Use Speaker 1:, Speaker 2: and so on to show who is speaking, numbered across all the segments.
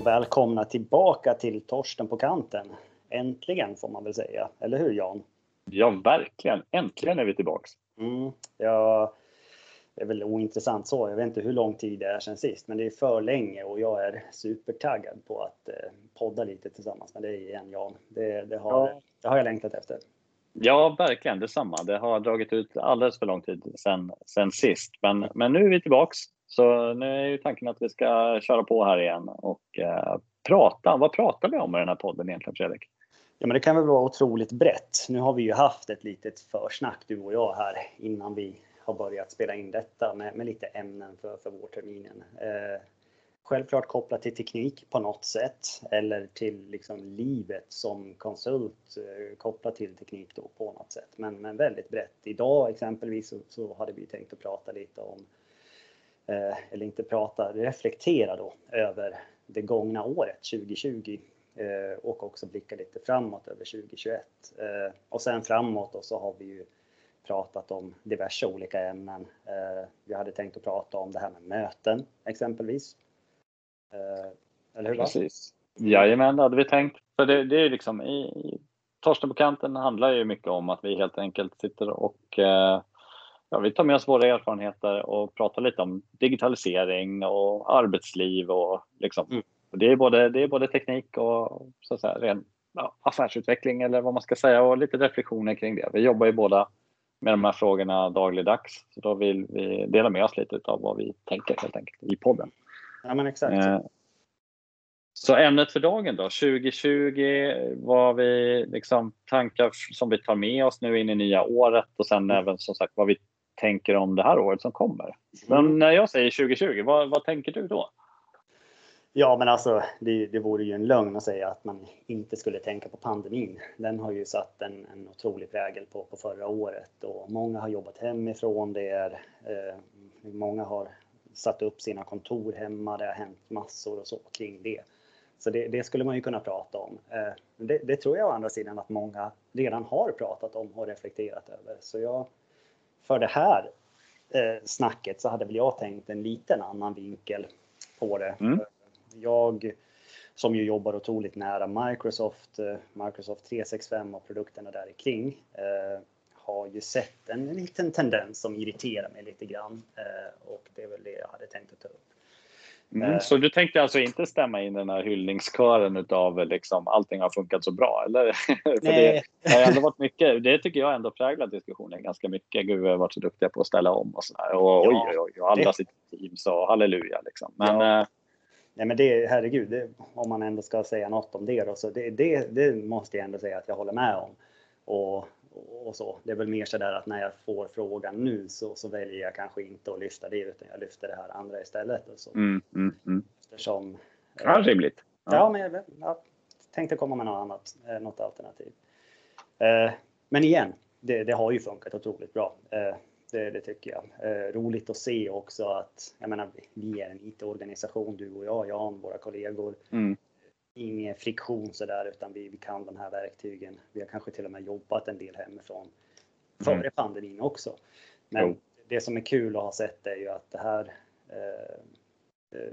Speaker 1: Och välkomna tillbaka till Torsten på kanten. Äntligen får man väl säga, eller hur Jan?
Speaker 2: Ja, verkligen. Äntligen är vi tillbaks.
Speaker 1: Mm, ja, det är väl ointressant så. Jag vet inte hur lång tid det är sedan sist, men det är för länge och jag är supertaggad på att eh, podda lite tillsammans med dig igen Jan. Det, det, har, ja. det har jag längtat efter.
Speaker 2: Ja, verkligen detsamma. Det har dragit ut alldeles för lång tid sedan, sedan sist, men, men nu är vi tillbaks. Så nu är ju tanken att vi ska köra på här igen och eh, prata. Vad pratar vi om i den här podden egentligen, Fredrik?
Speaker 1: Ja, men det kan väl vara otroligt brett. Nu har vi ju haft ett litet försnack du och jag här innan vi har börjat spela in detta med, med lite ämnen för, för vårterminen. Eh, självklart kopplat till teknik på något sätt eller till liksom livet som konsult eh, kopplat till teknik då på något sätt. Men, men väldigt brett. Idag exempelvis så, så hade vi tänkt att prata lite om, eh, Eh, eller inte prata, reflektera då över det gångna året 2020 eh, och också blicka lite framåt över 2021. Eh, och sen framåt och så har vi ju pratat om diverse olika ämnen. Eh, vi hade tänkt att prata om det här med möten exempelvis.
Speaker 2: Eh, eller hur? Precis. Jajamän, det hade vi tänkt. För det, det är liksom i, i Torsten på kanten handlar ju mycket om att vi helt enkelt sitter och eh, ja, vi tar med oss våra erfarenheter och pratar lite om digitalisering och arbetsliv och liksom. Mm. Och det, är både, det är både teknik och så att säga, ren ja, affärsutveckling eller vad man ska säga och lite reflektioner kring det. Vi jobbar ju båda med de här frågorna dagligdags. Så då vill vi dela med oss lite av vad vi tänker helt enkelt i podden.
Speaker 1: Ja, men exakt. Eh,
Speaker 2: så ämnet för dagen då, 2020, vad vi liksom tankar som vi tar med oss nu in i nya året och sen mm. även som sagt vad vi tänker om det här året som kommer. Men mm. när jag säger 2020, vad, vad tänker du då?
Speaker 1: Ja, men alltså det, det vore ju en lögn att säga att man inte skulle tänka på pandemin. Den har ju satt en, en otrolig prägel på, på förra året och många har jobbat hemifrån. Det är, eh, många har satt upp sina kontor hemma. Det har hänt massor och så kring det. Så det, det skulle man ju kunna prata om. Eh, det, det, tror jag å andra sidan att många redan har pratat om och reflekterat över. Så jag, för det här eh, snacket så hade väl jag tänkt en liten annan vinkel på det. Mm jag som ju jobbar otroligt nära Microsoft, eh, Microsoft 365 och produkterna där kring eh, har ju sett en liten tendens som irriterar mig lite grann eh, och det är väl det jag hade tänkt att ta upp.
Speaker 2: Mm, så du tänkte alltså inte stämma in den här hyllningskören utav liksom allting har funkat så bra, eller? Nej. det, har ändå varit mycket, det tycker jag ändå präglar diskussionen ganska mycket. Gud, vi har varit så duktiga på att ställa om och sådär. Och ja, oj, oj, oj, och alla det... sitt team så halleluja liksom. Men, ja.
Speaker 1: Nej men det, herregud, det, om man ändå ska säga något om det då, så det, det, det måste jag ändå säga att jag håller med om. Och, och så. Det är väl mer så där att när jag får frågan nu så, så väljer jag kanske inte att lyfta det utan jag lyfter det här andra istället. Och så.
Speaker 2: Mm, mm, mm.
Speaker 1: Eftersom,
Speaker 2: ja, rimligt.
Speaker 1: Ja, ja men jag, jag tänkte komma med något annat, eh, något alternativ. Eh, men igen, det, det har ju funkat otroligt bra. Eh, det, det, tycker jag. Eh, roligt att se också att, jag menar, vi är en IT-organisation, du och jag, Jan, våra kollegor. Mm. Ingen friktion sådär, utan vi, vi kan de här verktygen. Vi har kanske till och med jobbat en del hemifrån före mm. pandemin också. Men jo. det som är kul att ha sett är ju att det här eh, eh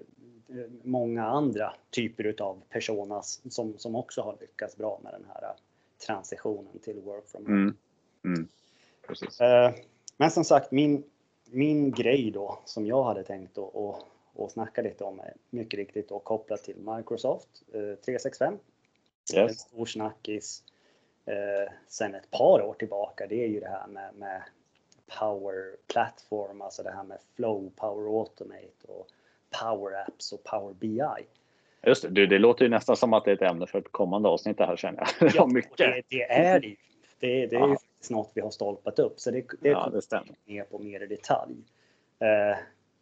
Speaker 1: många andra typer utav personas som, som också har lyckats bra med den här transitionen till work from home. Mm. Mm. Eh, men som sagt, min, min grej då som jag hade tänkt att och, och snacka lite om är mycket riktigt då kopplat till Microsoft eh, 365. Yes. En stor snackis eh, sen ett par år tillbaka. Det är ju det här med, med Power Platform, alltså det här med Flow, Power Automate och Power Apps och Power BI.
Speaker 2: Just det, du, det låter ju nästan som att det är ett ämne för ett kommande avsnitt det här känner jag.
Speaker 1: Ja, mycket. Det, det är det ju. Det, det är ju något vi har stolpat upp. Så det, det
Speaker 2: ja, det stämmer.
Speaker 1: ner på mer i detalj. Eh,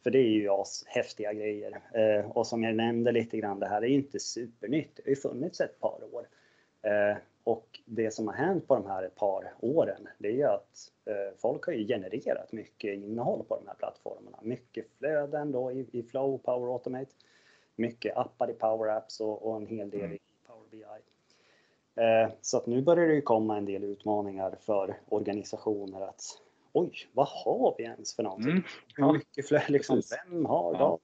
Speaker 1: för det är ju häftiga grejer. Eh, och som jag nämnde lite grann, det här är ju inte supernytt. Det har ju funnits ett par år. Eh, och det som har hänt på de här ett par åren, det är ju att eh, folk har ju genererat mycket innehåll på de här plattformarna. Mycket flöden då i, i Flow, Power Automate. Mycket appar i Power Apps och, och en hel del mm. i Power BI. Så att nu börjar det ju komma en del utmaningar för organisationer att oj, vad har vi ens för någonting? Mm. Hur mycket fler, liksom, vem har ja.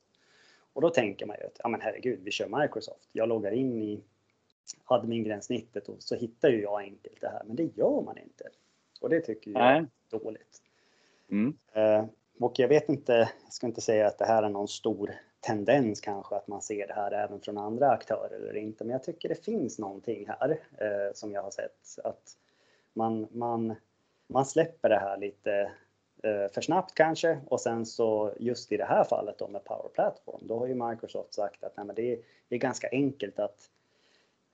Speaker 1: Och då tänker man ju att, ja men herregud, vi kör Microsoft. Jag loggar in i admin-gränssnittet och så hittar ju jag enkelt det här. Men det gör man inte. Och det tycker jag är dåligt. Mm. Eh, och jag vet inte, jag ska inte säga att det här är någon stor tendens kanske att man ser det här även från andra aktörer eller inte. Men jag tycker det finns någonting här eh, som jag har sett att man, man, man släpper det här lite eh, för snabbt kanske och sen så just i det här fallet då med Power Platform, då har ju Microsoft sagt att nej, men det, är, det är ganska enkelt att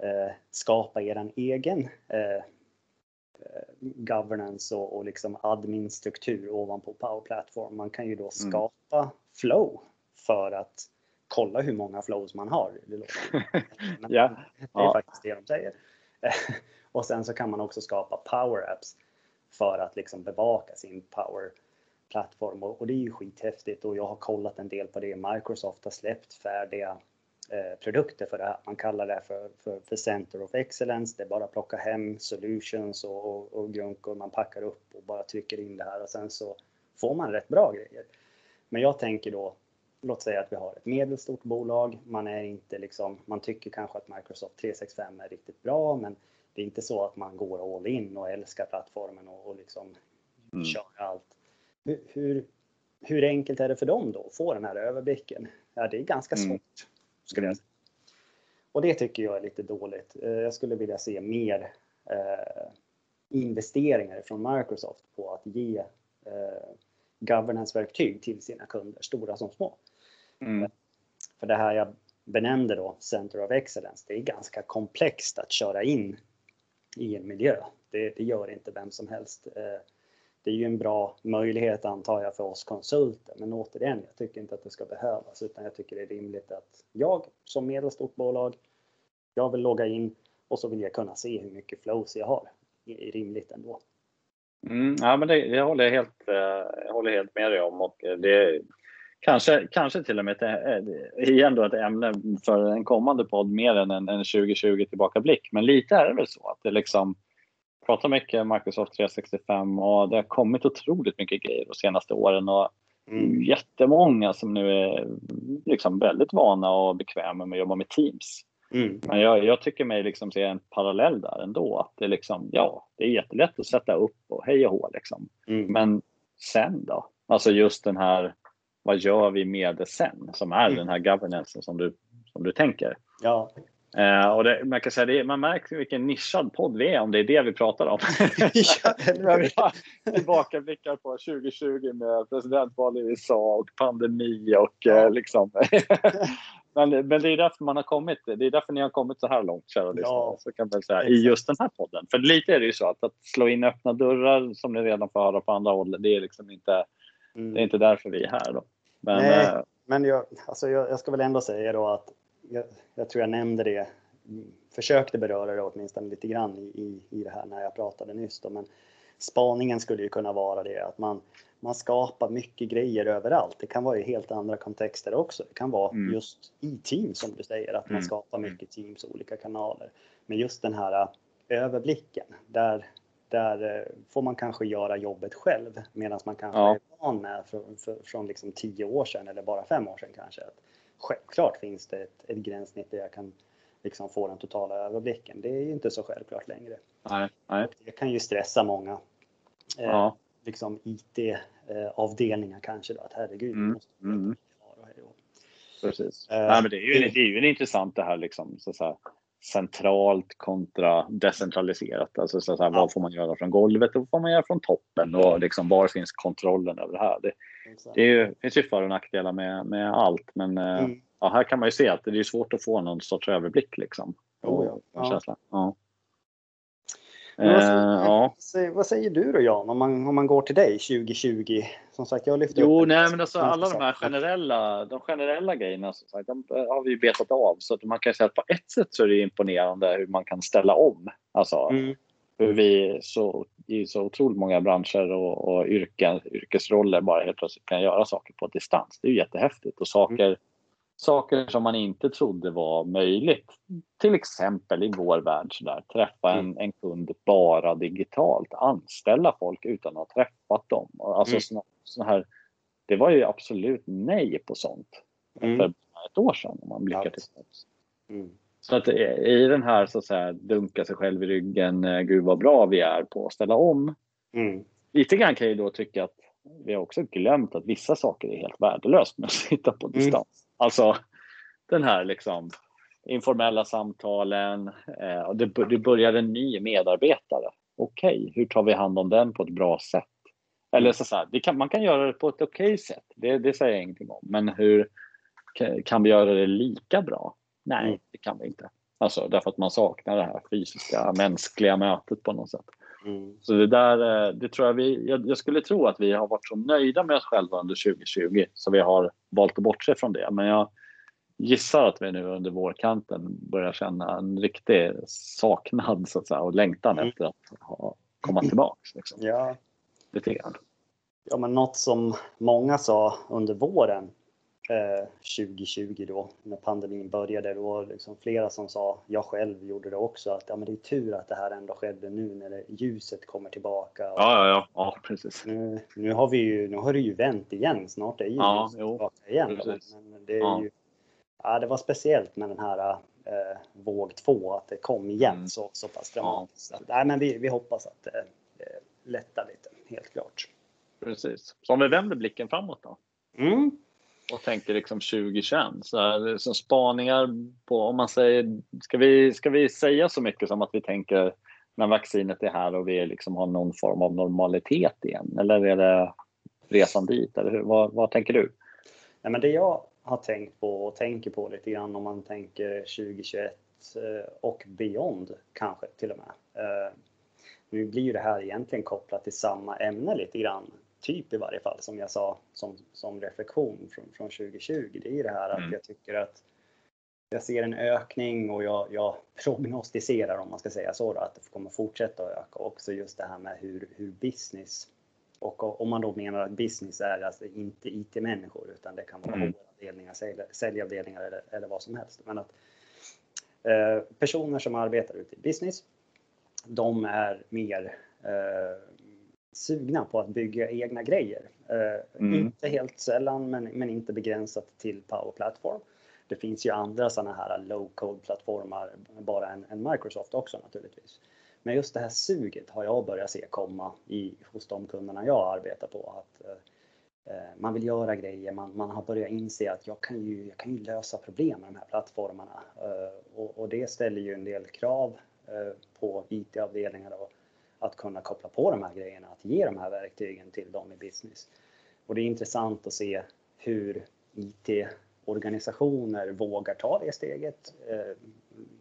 Speaker 1: eh, skapa er egen eh, governance och, och liksom admin-struktur ovanpå Power Platform. Man kan ju då mm. skapa mm. flow för att kolla hur många flows man har. Det, ja. det är ja. faktiskt det de säger. och sen så kan man också skapa power apps för att liksom bevaka sin power plattform och, det är ju skithäftigt och jag har kollat en del på det. Microsoft har släppt färdiga eh, produkter för det här. Man kallar det för, för, för Center of Excellence. Det är bara att plocka hem solutions och, och, och grunkor man packar upp och bara trycker in det här och sen så får man rätt bra grejer. Men jag tänker då låt säga att vi har ett medelstort bolag. Man är inte liksom, man tycker kanske att Microsoft 365 är riktigt bra, men det är inte så att man går all in och älskar plattformen och, och liksom mm. kör allt. Hur, hur, hur, enkelt är det för dem då att få den här överblicken? Ja, det är ganska mm. svårt, skulle jag säga. Och det tycker jag är lite dåligt. Eh, jag skulle vilja se mer eh, investeringar från Microsoft på att ge eh, governance-verktyg till sina kunder, stora som små. Mm. För det här jag benämnde då, Center of Excellence, det är ganska komplext att köra in i en miljö. Det, det gör inte vem som helst. Eh, det är ju en bra möjlighet antar jag för oss konsulter, men återigen, jag tycker inte att det ska behövas utan jag tycker det är rimligt att jag som medelstort bolag, jag vill logga in och så vill jag kunna se hur mycket flows jag har. Det är rimligt ändå.
Speaker 2: Mm, ja, men det, det håller jag helt, eh, jag håller helt med dig om och eh, det kanske, kanske till och med ett, igen då ett ämne för en kommande podd mer än en, en 2020 tillbakablick. Men lite är det väl så att det liksom pratar mycket Microsoft 365 och det har kommit otroligt mycket grejer de senaste åren och mm. jättemånga som nu är liksom väldigt vana och bekväma med att jobba med Teams. Mm. Men jag, jag, tycker mig liksom se en parallell där ändå. Att det, liksom, ja, det är jättelätt att sätta upp och hej och hå. Liksom. Mm. Men sen då? Alltså just den här, vad gör vi med det sen? Som är mm. den här governance som du, som du tänker.
Speaker 1: Ja.
Speaker 2: Eh, och det, man kan säga det, man märker vilken nischad podd vi är om det är det vi pratar om. ja, tillbakablickar på 2020 med presidentval i USA och pandemi och ja. eh, liksom Men, men det är därför man har kommit. Det är därför ni har kommit så här långt, kära lyssnare. Så kan man säga, I just den här podden. För lite är det ju så att, att slå in öppna dörrar som ni redan får höra på andra håll. Det är liksom inte. Mm. Det är inte därför vi är här då.
Speaker 1: Men, Nej, äh, men jag, alltså jag, jag, ska väl ändå säga då att jag, jag, tror jag nämnde det. Försökte beröra det åtminstone lite grann i, i, i det här när jag pratade nyss. Då, men spaningen skulle ju kunna vara det att man man skapar mycket grejer överallt. Det kan vara i helt andra kontexter också. Det kan vara mm. just i Teams som du säger, att man mm. skapar mm. mycket Teams och olika kanaler. Men just den här äh, överblicken, där, där äh, får man kanske göra jobbet själv medan man kanske ja. Van med från, från liksom tio år sedan eller bara fem år sedan kanske. Att självklart finns det ett, ett gränssnitt där jag kan liksom få den totala överblicken. Det är ju inte så självklart längre.
Speaker 2: Nej, nej.
Speaker 1: Det kan ju stressa många. Ja liksom IT-avdelningar kanske då, att herregud. Mm. Måste mm.
Speaker 2: Precis. Uh, Nej, men det, är ju, det är ju intressant det här liksom, så, så här, centralt kontra decentraliserat. Alltså så, här, vad får man göra från golvet och vad får man göra från toppen och liksom, var finns kontrollen över det här? Det, det, är ju, finns ju för och nackdelar med, med allt, men eh, mm. ja, här kan man ju se att det är svårt att få någon sorts överblick liksom.
Speaker 1: Oh, ja. ja. Vad säger, uh, ja. vad säger du då Jan, om man, om man går till dig 2020? Som sagt, jag lyfter
Speaker 2: jo, upp nej, men alltså, alla de här generella, de generella grejerna som sagt, de har vi betat av. Så att man kan säga att på ett sätt så är det imponerande hur man kan ställa om. Alltså, mm. Hur vi så, i så otroligt många branscher och, och yrken, yrkesroller bara helt plötsligt kan göra saker på distans. Det är ju jättehäftigt och saker mm saker som man inte trodde var möjligt. Till exempel i vår värld, så där, träffa en, mm. en kund bara digitalt, anställa folk utan att ha träffat dem. Alltså mm. såna, såna här, det var ju absolut nej på sånt mm. för ett år sedan om man blickar tillbaka. Mm. Så att i den här så att säga dunka sig själv i ryggen, eh, gud vad bra vi är på att ställa om. Mm. Lite grann kan jag då tycka att vi har också glömt att vissa saker är helt värdelöst med att sitta på mm. distans. Alltså den här liksom informella samtalen. Eh, det, det börjar en ny medarbetare. Okej, okay, hur tar vi hand om den på ett bra sätt? Eller så, så här, kan, man kan göra det på ett okej okay sätt, det, det, säger jag ingenting om. Men hur kan vi göra det lika bra? Nej, mm. det kan vi inte. Alltså därför att man saknar det här fysiska, mänskliga mötet på något sätt. Mm. Så det där, eh, det tror jag vi, jag, jag, skulle tro att vi har varit så nöjda med oss själva under 2020 så vi har valt att bortse från det. Men jag gissar att vi nu under vårkanten börjar känna en riktig saknad så att säga, och längtan mm. efter att ha, komma tillbaks. Liksom.
Speaker 1: Ja.
Speaker 2: Lite grann.
Speaker 1: Ja, men något som många sa under våren 2020 eh, då när pandemin började. Då var liksom flera som sa, jag själv gjorde det också, att ja, men det är tur att det här ändå skedde nu när det, ljuset kommer tillbaka.
Speaker 2: Och, ja, ja, ja, precis.
Speaker 1: Nu, nu, har vi ju, nu har det ju vänt igen, snart är ju ja, ljuset jo, tillbaka igen. Men det, är ja. ju, ja, det var speciellt med den här eh, våg två, att det kom igen mm. så, så pass dramatiskt. Ja. nej, men vi, vi hoppas att det eh, lättar lite, helt klart.
Speaker 2: Precis. Så om vi vänder blicken framåt då?
Speaker 1: Mm
Speaker 2: och tänker liksom 2021. Så här, som spaningar på, om man säger, ska vi, ska vi säga så mycket som att vi tänker när vaccinet är här och vi liksom har någon form av normalitet igen? Eller är det resan dit? Eller hur? Vad, vad tänker du?
Speaker 1: Nej, men det jag har tänkt på och tänker på lite grann om man tänker 2021 eh, och beyond kanske till och med. Eh, nu blir ju det här egentligen kopplat till samma ämne lite grann typ i varje fall som jag sa som, som reflektion från, från 2020. Det är det här att mm. jag tycker att jag ser en ökning och jag, jag prognostiserar om man ska säga så då, att det kommer fortsätta att öka. Också just det här med hur, hur business och om man då menar att business är alltså inte IT-människor utan det kan vara mm. avdelningar, säljavdelningar eller, eller vad som helst. Men att eh, personer som arbetar ute i business, de är mer eh, sugna på att bygga egna grejer. Eh, mm. Inte helt sällan, men, men inte begränsat till Power Platform. Det finns ju andra sådana här low code plattformar, bara en, en, Microsoft också naturligtvis. Men just det här suget har jag börjat se komma i, hos de kunderna jag arbetar på. Att, eh, eh, man vill göra grejer, man, man har börjat inse att jag kan ju, jag kan ju lösa problem med de här plattformarna. Eh, och, och, det ställer ju en del krav eh, på IT-avdelningar och att kunna koppla på de här grejerna, att ge de här verktygen till dem i business. Och det är intressant att se hur IT-organisationer vågar ta det steget. Eh,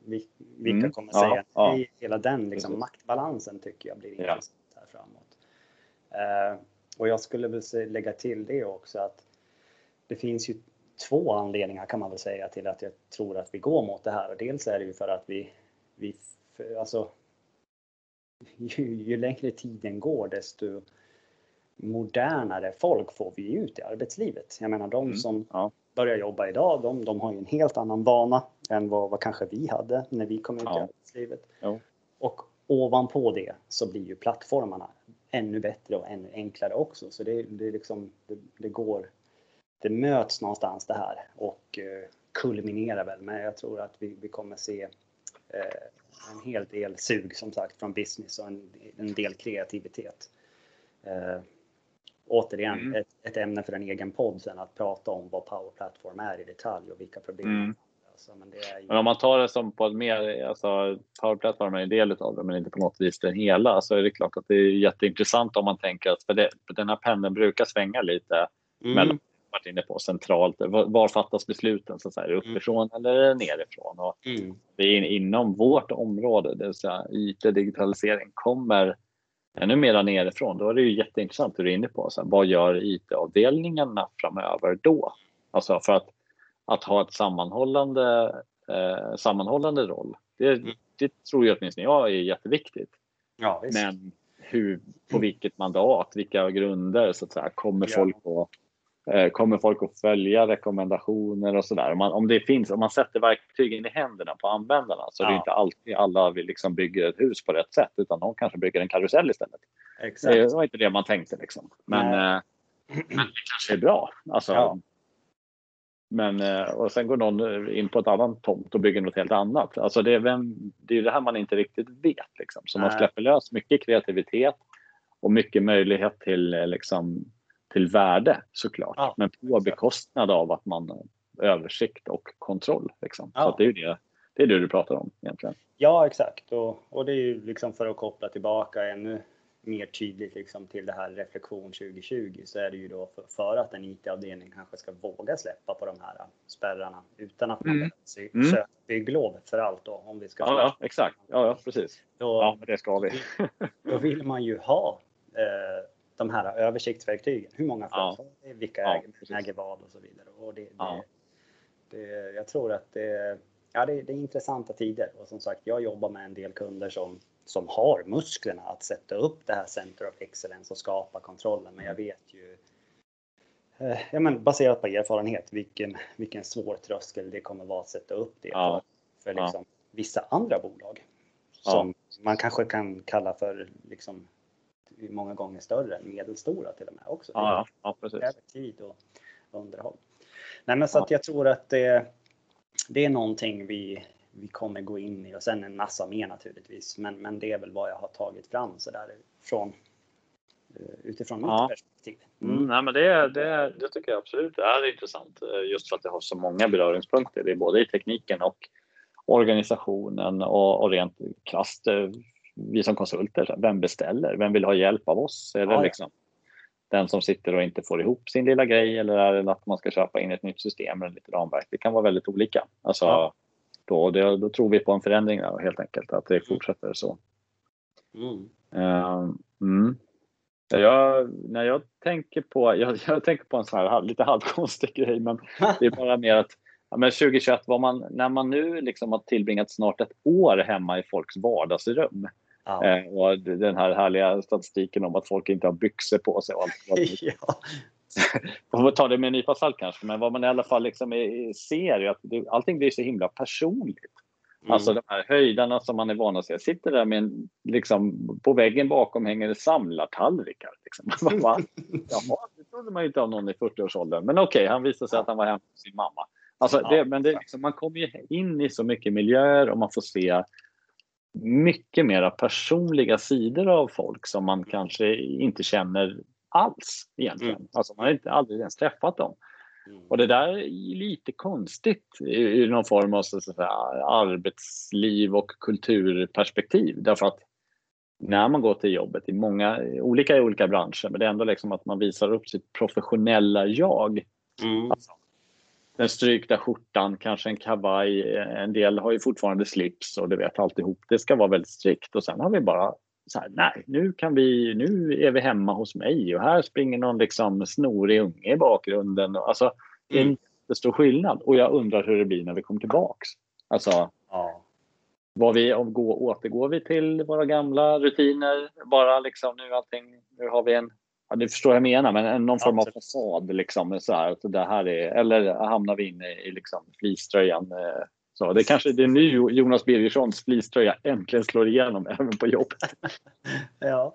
Speaker 1: vilka mm. kommer säga ja, nej, ja. hela den liksom, maktbalansen tycker jag blir intressant ja. här framåt. Eh, och jag skulle väl lägga till det också att det finns ju två anledningar kan man väl säga till att jag tror att vi går mot det här. Dels är det ju för att vi, vi alltså ju, ju längre tiden går desto modernare folk får vi ut i arbetslivet. Jag menar de mm, som ja. börjar jobba idag, de, de har ju en helt annan vana än vad, vad kanske vi hade när vi kom ut ja. i arbetslivet. Ja. Och ovanpå det så blir ju plattformarna ännu bättre och ännu enklare också. Så det, det, liksom, det, det går, det möts någonstans det här och eh, kulminerar väl. Men jag tror att vi, vi kommer se en hel del sug som sagt från business och en, en del kreativitet. Eh, återigen mm. ett, ett, ämne för en egen podd sen att prata om vad Power Platform är i detalj och vilka problem mm.
Speaker 2: Alltså, men, ju... men, om man tar det som på ett mer, alltså Power Platform är en del av det men inte på något vis den hela så är det klart att det är jätteintressant om man tänker att för, det, den här pendeln brukar svänga lite mm. mellan varit inne på centralt. Var, fattas besluten? Så att säga, uppifrån mm. eller nerifrån? Och mm. är inom vårt område, det vill säga IT, digitalisering, kommer ännu mera nerifrån. Då är det ju jätteintressant hur du är inne på. Så här, vad gör IT-avdelningarna framöver då? Alltså för att, att ha ett sammanhållande, eh, sammanhållande roll. Det, mm. det tror jag åtminstone jag är jätteviktigt.
Speaker 1: Ja,
Speaker 2: Men hur, på vilket mandat, vilka grunder så att säga, kommer ja. folk att kommer folk att följa rekommendationer och sådär? Om, om det finns, om man sätter verktygen i händerna på användarna så ja. är det inte alltid alla vill liksom bygger ett hus på rätt sätt utan de kanske bygger en karusell istället.
Speaker 1: Exakt.
Speaker 2: Det var inte det man tänkte liksom. Men, eh, men det kanske är bra. Alltså, ja. Men, eh, och sen går någon in på ett annat tomt och bygger något helt annat. Alltså det, är vem, det är det här man inte riktigt vet. Liksom. Så Nej. man släpper lös mycket kreativitet och mycket möjlighet till, eh, liksom, till värde såklart. Ja, men på bekostnad av att man har översikt och kontroll. Liksom. Ja. Så det är det, det är det du pratar om egentligen.
Speaker 1: Ja, exakt. Och, och det är ju liksom för att koppla tillbaka ännu mer tydligt liksom till det här reflektion 2020 så är det ju då för, för att en IT-avdelning kanske ska våga släppa på de här spärrarna utan att man mm. behöver mm. söka bygglov för allt då om vi ska.
Speaker 2: Ja, ja exakt. Ja, ja precis. Då, ja, det ska vi.
Speaker 1: då vill man ju ha eh, de här översiktsverktygen. Hur många företag, ja. vilka ja, äger, äger vad och så vidare. Och det, det, det, jag tror att det, ja, det, är intressanta tider och som sagt, jag jobbar med en del kunder som som har musklerna att sätta upp det här Center of Excellence och skapa kontrollen. Men jag vet ju eh, ja, men baserat på erfarenhet vilken, vilken svår tröskel det kommer vara att sätta upp det ja. för, för liksom, ja. vissa andra bolag. Som ja. man kanske kan kalla för liksom, många gånger större medelstora till och med också.
Speaker 2: Ja, ja,
Speaker 1: precis. Tid och underhåll. Nej, men så att jag tror att det, det är någonting vi, vi kommer gå in i och sen en massa mer naturligtvis. Men, men det är väl vad jag har tagit fram så där från eh, utifrån mitt ja. perspektiv.
Speaker 2: Mm. Mm, nej, men det, det, det tycker jag absolut är intressant eh, just för att det har så många beröringspunkter. Det är både i tekniken och organisationen och, och rent krasst eh, vi som konsulter. Vem beställer? Vem vill ha hjälp av oss? Är det ja, liksom den som sitter och inte får ihop sin lilla grej eller är det att man ska köpa in ett nytt system eller lite ramverk? Det kan vara väldigt olika. Alltså, ja då, det, då tror vi på en förändring där, helt enkelt, att det mm. fortsätter så. Mm. Uh, mm. Jag, när jag tänker på, jag, jag, tänker på en sån här lite halvkonstig grej, men det är bara mer att ja, men 2021, var man, när man nu liksom har tillbringat snart ett år hemma i folks vardagsrum ja. eh, och den här härliga statistiken om att folk inte har byxor på sig och allt. ja. Man får ta det med en nypa salt kanske, men vad man i alla fall liksom är, ser är att det, allting blir så himla personligt. Mm. Alltså de här höjdarna som man är van att se. Sitter där med en, liksom, på väggen bakom hänger det samlartallrikar. Liksom. Jaha, det trodde man ju inte av någon i 40-årsåldern. Men okej, okay, han visade sig att han var hemma hos sin mamma. Alltså, det, men det, liksom, man kommer ju in i så mycket miljöer och man får se mycket mera personliga sidor av folk som man kanske inte känner alls egentligen. Mm. Alltså man har inte, aldrig ens träffat dem. Mm. Och det där är lite konstigt i någon form av så säga, arbetsliv och kulturperspektiv. Därför att när man går till jobbet i många olika olika branscher, men det är ändå liksom att man visar upp sitt professionella jag. Mm. Alltså, den strykta skjortan, kanske en kavaj. En del har ju fortfarande slips och du vet alltihop. Det ska vara väldigt strikt och sen har vi bara så här, nej, nu, kan vi, nu är vi hemma hos mig och här springer någon liksom snorig unge i bakgrunden. Alltså, det är en mm. jättestor skillnad och jag undrar hur det blir när vi kommer tillbaks. Alltså, ja. Vad vi, om gå, återgår vi till våra gamla rutiner? Bara liksom nu allting, nu har vi en, ja, du förstår vad jag menar, men någon form av fasad liksom. Så här, så det här är, eller hamnar vi inne i liksom fleecetröjan eh, så det kanske det är nu Jonas Birgerssons fleecetröja äntligen slår igenom även på jobbet.
Speaker 1: ja.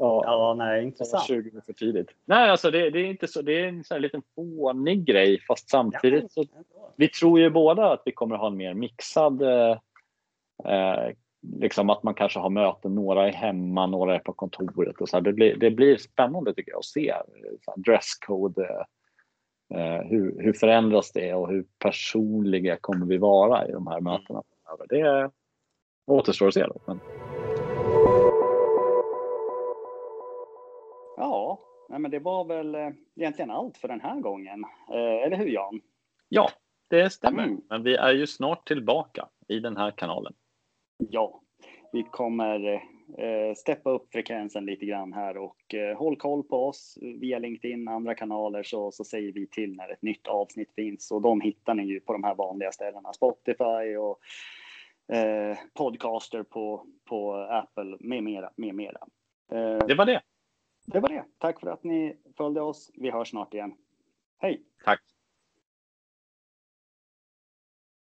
Speaker 1: Ja, ja nej, intressant.
Speaker 2: 20 för tidigt. Nej, alltså det, det, är inte så. Det är en sån här liten fånig grej, fast samtidigt så. Vi tror ju båda att vi kommer ha en mer mixad. Eh, eh, liksom att man kanske har möten. Några är hemma, några är på kontoret och så här. Det blir, det blir spännande tycker jag att se dresscode. Eh, hur, hur förändras det och hur personliga kommer vi vara i de här mötena? Det återstår att se. Då, men...
Speaker 1: Ja, men det var väl eh, egentligen allt för den här gången. Eh, eller hur Jan?
Speaker 2: Ja, det stämmer. Mm. Men vi är ju snart tillbaka i den här kanalen.
Speaker 1: Ja, vi kommer eh, steppa upp frekvensen lite grann här och eh, håll koll på oss via LinkedIn, andra kanaler så, så säger vi till när ett nytt avsnitt finns och de hittar ni ju på de här vanliga ställena Spotify och eh, Podcaster på, på Apple med mera, med mera.
Speaker 2: Eh, det var det.
Speaker 1: Det var det. Tack för att ni följde oss. Vi hörs snart igen. Hej!
Speaker 2: Tack!